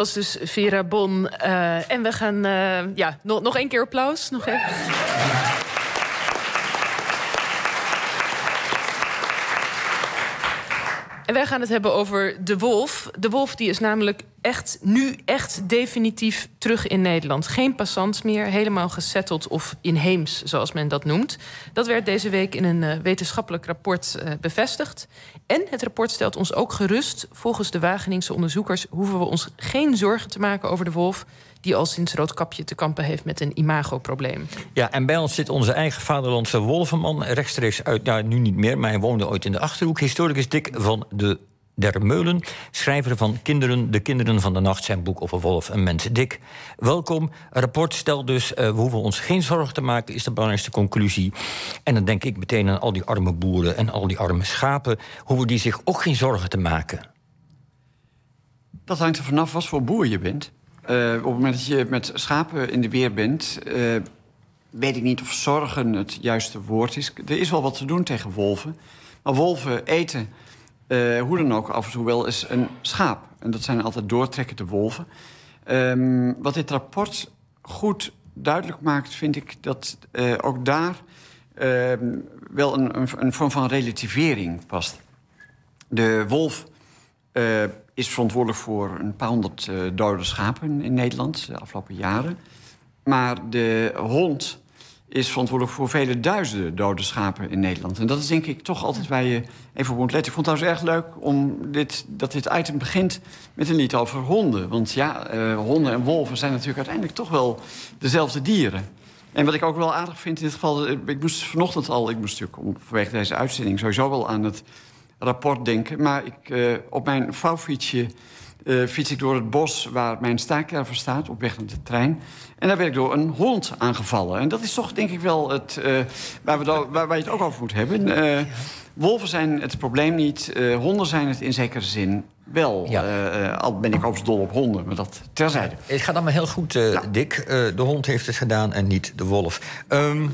was dus Vera Bon. Uh, en we gaan, uh, ja, nog, nog één keer applaus. Nog even. En wij gaan het hebben over de wolf. De wolf die is namelijk echt, nu echt definitief terug in Nederland. Geen passant meer, helemaal gesetteld of inheems, zoals men dat noemt. Dat werd deze week in een uh, wetenschappelijk rapport uh, bevestigd. En het rapport stelt ons ook gerust. Volgens de Wageningse onderzoekers hoeven we ons geen zorgen te maken over de wolf die al sinds Roodkapje te kampen heeft met een imagoprobleem. Ja, en bij ons zit onze eigen vaderlandse wolvenman, rechtstreeks uit, nou nu niet meer, maar hij woonde ooit in de achterhoek. Historicus Dick van de Der Meulen, schrijver van Kinderen, de Kinderen van de Nacht, zijn boek over wolf en mens. Dick, welkom. Een rapport stelt dus, uh, we hoeven ons geen zorgen te maken, is de belangrijkste conclusie. En dan denk ik meteen aan al die arme boeren en al die arme schapen, hoeven die zich ook geen zorgen te maken. Dat hangt er vanaf wat voor boer je bent. Uh, op het moment dat je met schapen in de weer bent, uh, weet ik niet of zorgen het juiste woord is. Er is wel wat te doen tegen wolven. Maar wolven eten, uh, hoe dan ook, af en toe wel eens een schaap. En dat zijn altijd doortrekkende wolven. Um, wat dit rapport goed duidelijk maakt, vind ik dat ook daar ehm, wel een, een, een, vorm van relativering past. De wolf is verantwoordelijk voor een paar honderd uh, dode schapen in Nederland de afgelopen jaren. Maar de hond is verantwoordelijk voor vele duizenden dode schapen in Nederland. En dat is denk ik toch altijd waar je even op moet letten. Ik vond het trouwens erg leuk om dit, dat dit item begint met een lied over honden. Want ja, uh, honden en wolven zijn natuurlijk uiteindelijk toch wel dezelfde dieren. En wat ik ook wel aardig vind in dit geval... ik moest vanochtend al, ik moest natuurlijk vanwege deze uitzending... sowieso wel aan het rapport denken. Maar ik, uh, op mijn vouwfietsje uh, fiets ik door het bos waar mijn staakerver staat, op weg naar de trein. En daar werd ik door een hond aangevallen. En dat is toch denk ik wel het, uh, waar, we waar, waar, je het ook over moet hebben. wolven zijn het probleem niet, honden zijn het in zekere zin wel. Ja. al ben ik overigens dol op honden, maar dat terzijde. Het gaat allemaal heel goed. Dick. de hond heeft het gedaan en niet de wolf. Um,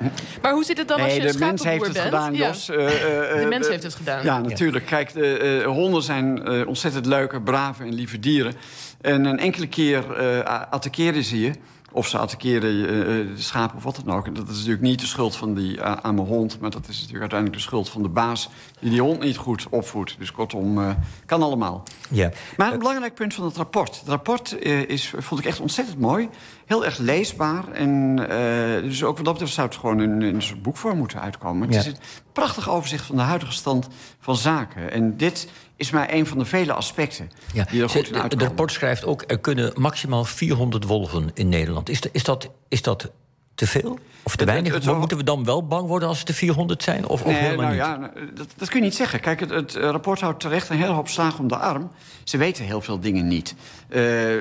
maar hoe zit het dan nee, als je de mens heeft het bent? gedaan, Jos. Ja. Uh, uh, de mens heeft het gedaan. Ja, natuurlijk. Kijk, de, uh, honden zijn ontzettend leuke, brave en lieve dieren. En een enkele keer attackeren ze je. Of ze attackeren de schapen of wat dan ook. En dat is natuurlijk niet de schuld van die arme hond... maar dat is natuurlijk uiteindelijk de schuld van de baas... die die hond niet goed opvoedt. Dus kortom, kan allemaal. Ja. Maar een belangrijk punt van het rapport. Het rapport is, vond ik echt ontzettend mooi. Heel erg leesbaar. En uh, dus ook wat dat betreft zou het gewoon in, in een soort boekvorm moeten uitkomen. Het ja. is een prachtig overzicht van de huidige stand van zaken. En dit is maar een van de vele aspecten ja. die er goed in uitkomen. Het rapport schrijft ook... er kunnen maximaal 400 wolven in Nederland. Is, is, dat, is dat te veel? Of te weinig? Het, het, Moeten we dan wel bang worden als het er 400 zijn? Of, nee, of helemaal nou, niet? Ja, dat, dat, kun je niet zeggen. Kijk, het, het, rapport houdt terecht een hele hoop slagen om de arm. Ze weten heel veel dingen niet. Uh,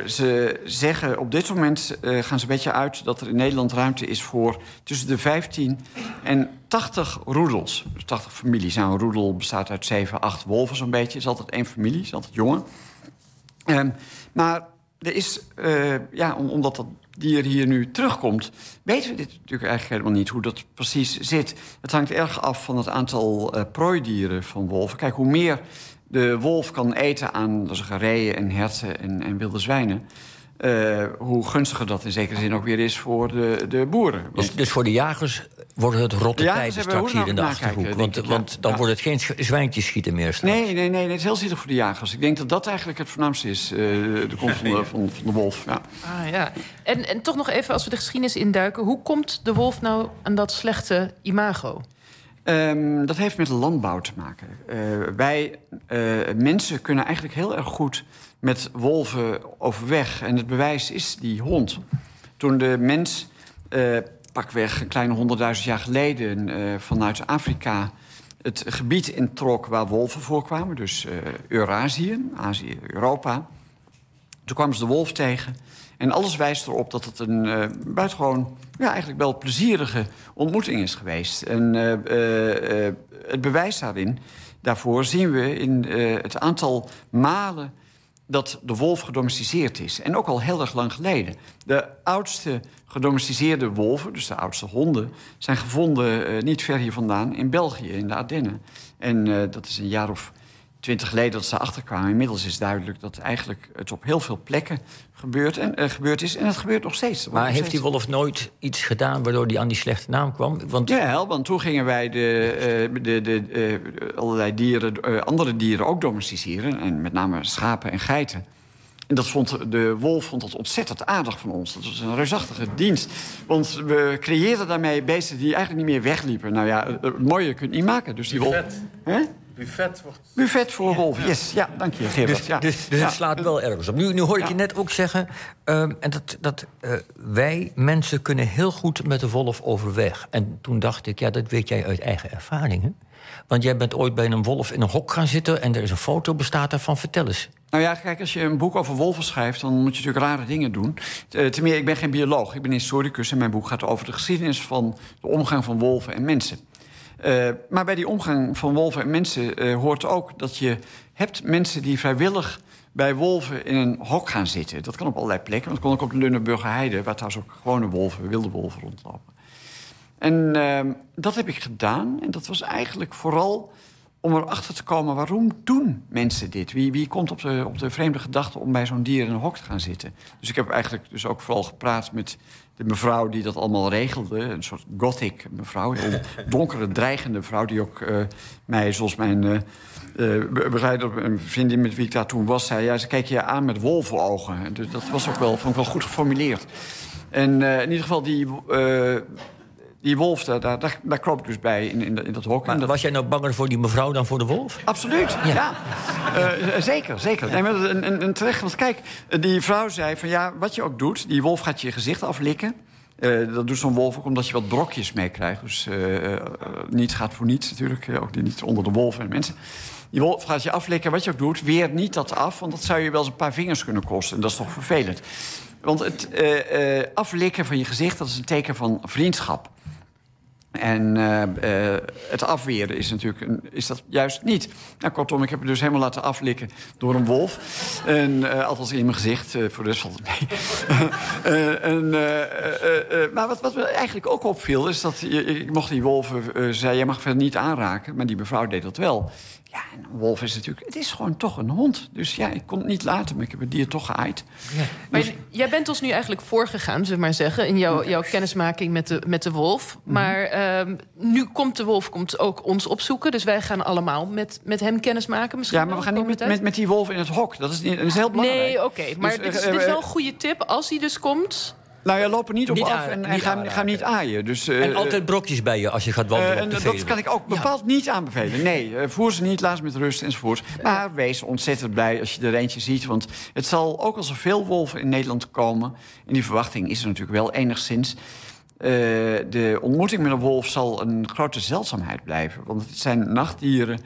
ze zeggen op dit moment uh, gaan ze een beetje uit... dat er in Nederland ruimte is voor tussen de 15 en 80 roedels. Dus 80 families. Nou, een roedel bestaat uit 7, 8 wolven zo'n beetje. Het is altijd één familie, is altijd jongen. Um, maar er is, uh, ja, omdat dat dier hier nu terugkomt... weten we dit natuurlijk eigenlijk helemaal niet, hoe dat precies zit. Het hangt erg af van het aantal uh, prooidieren van wolven. Kijk, hoe meer de wolf kan eten aan dus reeën en herten en, en wilde zwijnen... Uh, hoe gunstiger dat in zekere zin ook weer is voor de, de boeren. Want... Dus, dus, voor de jagers worden het rotte tijden straks hier in de Achterhoek? Want, ik, want dan ja. wordt het geen zwijntjes schieten meer straks. Nee, nee, nee, nee, het is heel zielig voor de jagers. Ik denk dat dat eigenlijk het voornaamste is, uh, de komst van de, van, van de wolf. Ja. Ah, ja. En, en toch nog even, als we de geschiedenis induiken... hoe komt de wolf nou aan dat slechte imago? Um, dat heeft met landbouw te maken. Uh, wij uh, mensen kunnen eigenlijk heel erg goed met wolven overweg. En het bewijs is die hond. Toen de mens, uh, pakweg een kleine honderdduizend jaar geleden... vanuit Afrika het gebied introk waar wolven voorkwamen... dus Eurasië, Azië, Europa... toen kwamen ze de wolf tegen... En alles wijst erop dat het een uh, buitengewoon, ja, eigenlijk wel plezierige ontmoeting is geweest. En uh, uh, het bewijs daarin, daarvoor zien we in het aantal malen dat de wolf gedomesticeerd is. En ook al heel erg lang geleden. De oudste gedomesticeerde wolven, dus de oudste honden... zijn gevonden niet ver hier vandaan in België, in de Ardennen. En dat is een jaar of twintig geleden dat ze achterkwamen. Inmiddels is duidelijk dat eigenlijk het op heel veel plekken gebeurt, en, uh, gebeurd is. En het gebeurt nog steeds. Maar nog heeft steeds. die wolf nooit iets gedaan waardoor hij aan die slechte naam kwam? Want Ja, want toen gingen wij de, uh, de, de, uh, allerlei dieren, andere dieren ook domesticeren. En met name schapen en geiten. En dat vond, de wolf vond dat ontzettend aardig van ons. Dat was een reusachtige dienst. Want we creëerden daarmee beesten die eigenlijk niet meer wegliepen. Nou ja, het mooie kun je niet maken. Dus die wolf... Hè? Buffet wordt... Buffet voor wolven, yes. Ja, dank je, Gerard. Dus, ja. dus, dus ja. het slaat wel ergens op. Nu, nu hoor ik Ja. je net ook zeggen... um, en dat, dat uh, wij mensen kunnen heel goed met de wolf overweg. En toen dacht ik, ja, dat weet jij uit eigen ervaringen. Want jij bent ooit bij een wolf in een hok gaan zitten... en er is een foto bestaat daarvan. Vertel eens. Nou ja, kijk, als je een boek over wolven schrijft... dan moet je natuurlijk rare dingen doen. Uh, ten meer, ik ben geen bioloog, ik ben historicus... en mijn boek gaat over de geschiedenis van de omgang van wolven en mensen. Uh, maar bij die omgang van wolven en mensen uh, hoort ook dat je hebt mensen die vrijwillig bij wolven in een hok gaan zitten. Dat kan op allerlei plekken. Dat kon ook op de Lunenburger Heide, waar trouwens ook gewone wolven, wilde wolven rondlopen. En uh, dat heb ik gedaan. En dat was eigenlijk vooral om erachter te komen waarom doen mensen dit? Wie, wie komt op de, op de vreemde gedachte om bij zo'n dier in een hok te gaan zitten? Dus ik heb eigenlijk dus ook vooral gepraat met de mevrouw die dat allemaal regelde. Een soort gothic mevrouw, een donkere, dreigende vrouw... die ook uh, mij, zoals mijn uh, uh, begeleider, een vriendin met wie ik daar toen was... zei, ja, ze kijken je aan met wolvenogen. Dus dat was ook wel, vond ik wel goed geformuleerd. En in ieder geval die... Die wolf, daar, daar, daar kroop ik dus bij in, in, in dat hok. Maar dat... was jij nou banger voor die mevrouw dan voor de wolf? Absoluut, ja. ja. Uh, zeker, zeker. Nee, maar een, een, een terecht, want kijk, die vrouw zei van ja, wat je ook doet... die wolf gaat je gezicht aflikken. Uh, dat doet zo'n wolf ook omdat je wat brokjes meekrijgt. Dus uh, niets gaat voor niets natuurlijk. ook niet onder de wolven en mensen. Die wolf gaat je aflikken, wat je ook doet, weer niet dat af... want dat zou je wel eens een paar vingers kunnen kosten. En dat is toch vervelend. Want het aflikken van je gezicht, dat is een teken van vriendschap. En uh, uh, het afweren is natuurlijk een, is dat juist niet. Nou, kortom, ik heb het dus helemaal laten aflikken door een wolf. En, uh, althans in mijn gezicht, voor de rest valt het mee. maar wat, wat me eigenlijk ook opviel, is dat je, ik mocht die wolven zei, jij mag verder niet aanraken. Maar die mevrouw deed dat wel. Ja, en een wolf is natuurlijk... Het is gewoon toch een hond. Dus ja, ik kon het niet laten, maar ik heb het dier toch geaaid. Ja. Maar dus... jij bent ons nu eigenlijk voorgegaan, zullen we maar zeggen... in jouw, jouw kennismaking met de, met de wolf. Mm -hmm. Maar uh, nu komt de wolf komt ook ons opzoeken. Dus wij gaan allemaal met, met hem kennis maken. Misschien ja, maar we gaan niet met, met, met, die wolf in het hok. Dat is, dat is heel belangrijk. Nee, oké. Okay. Maar dus, dit, is, dit is wel een goede tip. Als hij dus komt... Nou ja, loop er niet op niet af en, en ga, hem niet aaien. Dus, uh, en altijd brokjes bij je als je gaat wandelen uh, op de Dat kan ik ook bepaald ja. niet aanbevelen. Nee, uh, voer ze niet, laat ze met rust enzovoort. Maar wees ontzettend blij als je er eentje ziet. Want het zal ook als er veel wolven in Nederland komen... en die verwachting is er natuurlijk wel enigszins... de ontmoeting met een wolf zal een grote zeldzaamheid blijven. Want het zijn nachtdieren...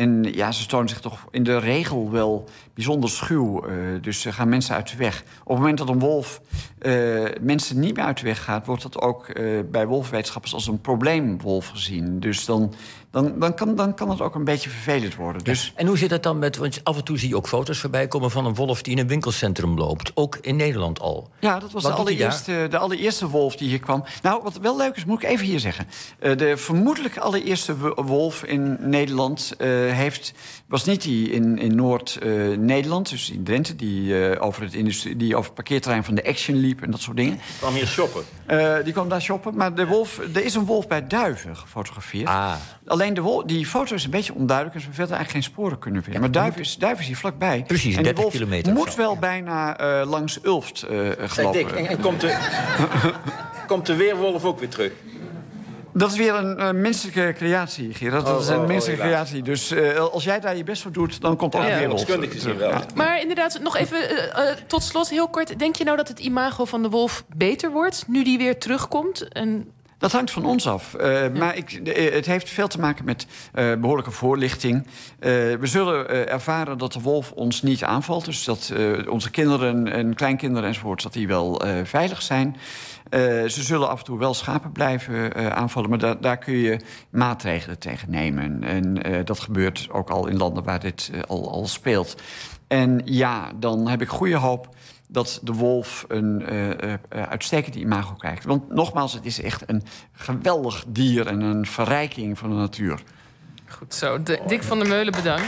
En ja, ze tonen zich toch in de regel wel bijzonder schuw. Uh, dus uh, gaan mensen uit de weg. Op het moment dat een wolf uh, mensen niet meer uit de weg gaat... wordt dat ook bij wolfwetenschappers als een probleemwolf gezien. Dus dan, dan, dan, kan, dan kan het ook een beetje vervelend worden. Dus... Ja. En hoe zit het dan met... want af en toe zie je ook foto's voorbij komen van een wolf... die in een winkelcentrum loopt. Ook in Nederland al. Ja, dat was de allereerste, de allereerste wolf die hier kwam. Nou, wat wel leuk is, moet ik even hier zeggen. de vermoedelijk allereerste wolf in Nederland... heeft, was niet die in, in Noord-Nederland, uh, dus in Drenthe... Die, uh, over het industrie, die over het parkeerterrein van de Action liep en dat soort dingen. Die kwam hier shoppen? Uh, die kwam daar shoppen, maar de wolf, er is een wolf bij Duiven gefotografeerd. Ah. Alleen de wolf, die foto is een beetje onduidelijk... dus we verder eigenlijk geen sporen kunnen vinden. Maar Duiven is, Duiven is hier vlakbij. Precies, en 30 wolf kilometer. moet wel bijna langs Ulft gelopen. Dick, en, en komt, de, komt de weerwolf ook weer terug? Dat is weer een uh, menselijke creatie, Gerard. Dat oh, is een oh, menselijke oh, creatie. Dus uh, als jij daar je best voor doet, dan komt ook ja, weer wolf terug. Wel. Ja. Maar inderdaad, nog even uh, tot slot heel kort. Denk je nou dat het imago van de wolf beter wordt... nu die weer terugkomt? En... Dat hangt van ons af. Uh, ja. Maar ik, het heeft veel te maken met uh, behoorlijke voorlichting. Uh, we zullen ervaren dat de wolf ons niet aanvalt. Dus dat onze kinderen en kleinkinderen enzovoort... dat die wel veilig zijn. ze zullen af en toe wel schapen blijven aanvallen... maar da daar kun je maatregelen tegen nemen. En dat gebeurt ook al in landen waar dit al, al speelt. En ja, dan heb ik goede hoop dat de wolf een uh, uh, uitstekend imago krijgt. Want nogmaals, het is echt een geweldig dier en een verrijking van de natuur. Goed zo. De, Dick van der Meulen, bedankt.